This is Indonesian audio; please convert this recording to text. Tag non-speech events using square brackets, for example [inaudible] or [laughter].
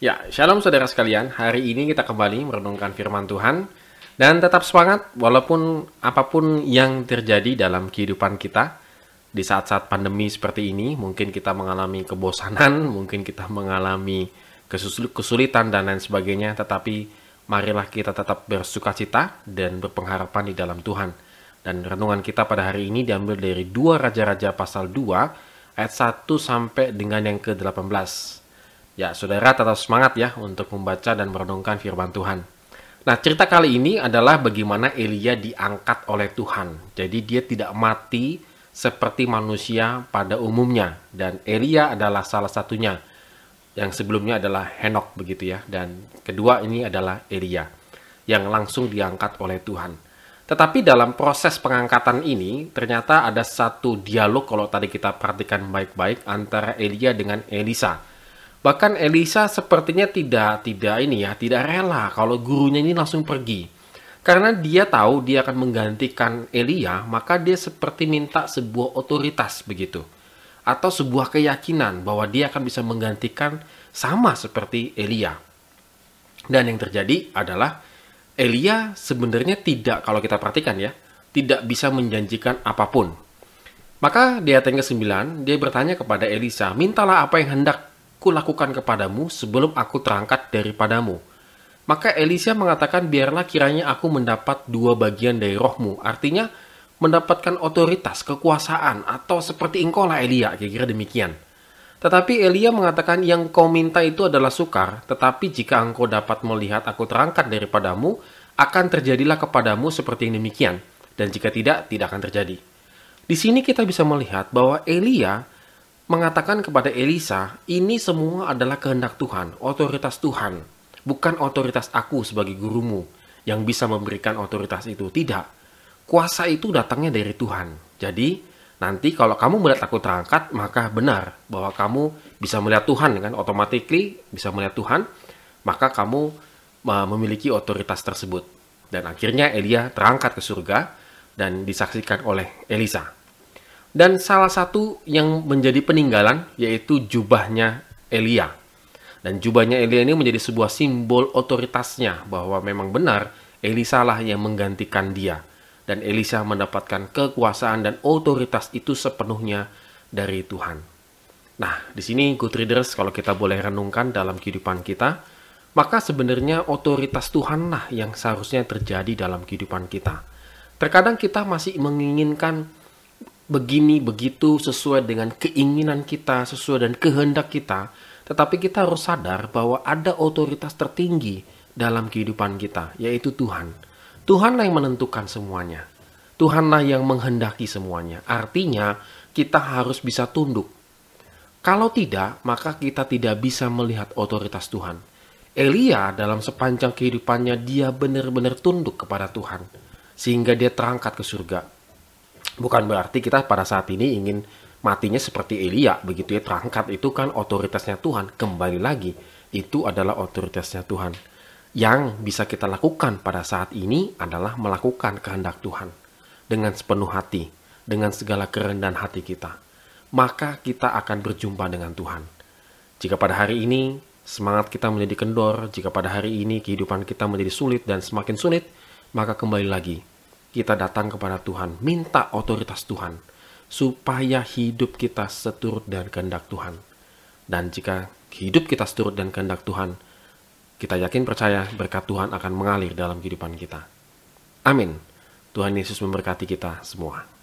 Ya, shalom saudara sekalian. Hari ini kita kembali merenungkan firman Tuhan dan tetap semangat walaupun apa pun yang terjadi dalam kehidupan kita. Di saat-saat pandemi seperti ini, mungkin kita mengalami kebosanan, [laughs] mungkin kita mengalami kesulitan dan lain sebagainya, tetapi marilah kita tetap bersuka cita dan berpengharapan di dalam Tuhan. Dan renungan kita pada hari ini diambil dari 2 Raja-Raja pasal 2 ayat 1 sampai dengan yang ke-18. Ya, saudara tetap semangat ya untuk membaca dan merenungkan firman Tuhan. Nah, cerita kali ini adalah bagaimana Elia diangkat oleh Tuhan. Jadi dia tidak mati seperti manusia pada umumnya dan Elia adalah salah satunya. Yang sebelumnya adalah Henok begitu ya dan kedua ini adalah Elia yang langsung diangkat oleh Tuhan. Tetapi dalam proses pengangkatan ini ternyata ada satu dialog kalau tadi kita perhatikan baik-baik antara Elia dengan Elisa. Bahkan Elisa sepertinya tidak tidak ini ya, tidak rela kalau gurunya ini langsung pergi. Karena dia tahu dia akan menggantikan Elia, maka dia seperti minta sebuah otoritas begitu. Atau sebuah keyakinan bahwa dia akan bisa menggantikan sama seperti Elia. Dan yang terjadi adalah Elia sebenarnya tidak, kalau kita perhatikan ya, tidak bisa menjanjikan apa pun. Maka di ayat yang ke-9, dia bertanya kepada Elisa, mintalah apa yang hendak kulakukan kepadamu sebelum aku terangkat daripadamu. Maka Elisa mengatakan, biarlah kiranya aku mendapat dua bagian dari rohmu. Artinya, mendapatkan otoritas, kekuasaan, atau seperti engkau lah Elia, kira-kira demikian. Tetapi Elia mengatakan yang kau minta itu adalah sukar, tetapi jika engkau dapat melihat aku terangkat daripadamu, akan terjadilah kepadamu seperti yang demikian. Dan jika tidak, tidak akan terjadi. Di sini kita bisa melihat bahwa Elia mengatakan kepada Elisa, ini semua adalah kehendak Tuhan, otoritas Tuhan bukan otoritas aku sebagai gurumu yang bisa memberikan otoritas itu. Tidak. Kuasa itu datangnya dari Tuhan. Jadi, nanti kalau kamu melihat aku terangkat, maka benar bahwa kamu bisa melihat Tuhan dengan automatically bisa melihat Tuhan, maka kamu memiliki otoritas tersebut. Dan akhirnya Elia terangkat ke surga dan disaksikan oleh Elisa. Dan salah satu yang menjadi peninggalan yaitu jubahnya Elia. Dan jubahnya Elia ini menjadi sebuah simbol otoritasnya bahwa memang benar Elisa lah yang menggantikan dia. Dan Elisa mendapatkan kekuasaan dan otoritas itu sepenuhnya dari Tuhan. Nah, di sini good readers kalau kita boleh renungkan dalam kehidupan kita, maka sebenarnya otoritas Tuhan lah yang seharusnya terjadi dalam kehidupan kita. Terkadang kita masih menginginkan begini begitu sesuai dengan keinginan kita, sesuai dengan kehendak kita, tetapi kita harus sadar bahwa ada otoritas tertinggi dalam kehidupan kita, yaitu Tuhan. Tuhanlah yang menentukan semuanya. Tuhanlah yang menghendaki semuanya. Artinya, kita harus bisa tunduk. Kalau tidak, maka kita tidak bisa melihat otoritas Tuhan. Elia dalam sepanjang kehidupannya dia benar-benar tunduk kepada Tuhan sehingga dia terangkat ke surga. Bukan berarti kita pada saat ini ingin matinya seperti Elia begitu ya terangkat. Itu kan otoritasnya Tuhan. Kembali lagi itu adalah otoritasnya Tuhan. Yang bisa kita lakukan pada saat ini adalah melakukan kehendak Tuhan dengan sepenuh hati dengan segala kerendahan hati kita. Maka kita akan berjumpa dengan Tuhan. Jika pada hari ini semangat kita menjadi kendor jika pada hari ini kehidupan kita menjadi sulit dan semakin sulit maka kembali lagi kita datang kepada Tuhan minta otoritas Tuhan supaya hidup kita seturut dan kehendak Tuhan. Dan jika hidup kita seturut dan kehendak Tuhan, kita yakin percaya berkat Tuhan akan mengalir dalam kehidupan kita. Amin. Tuhan Yesus memberkati kita semua.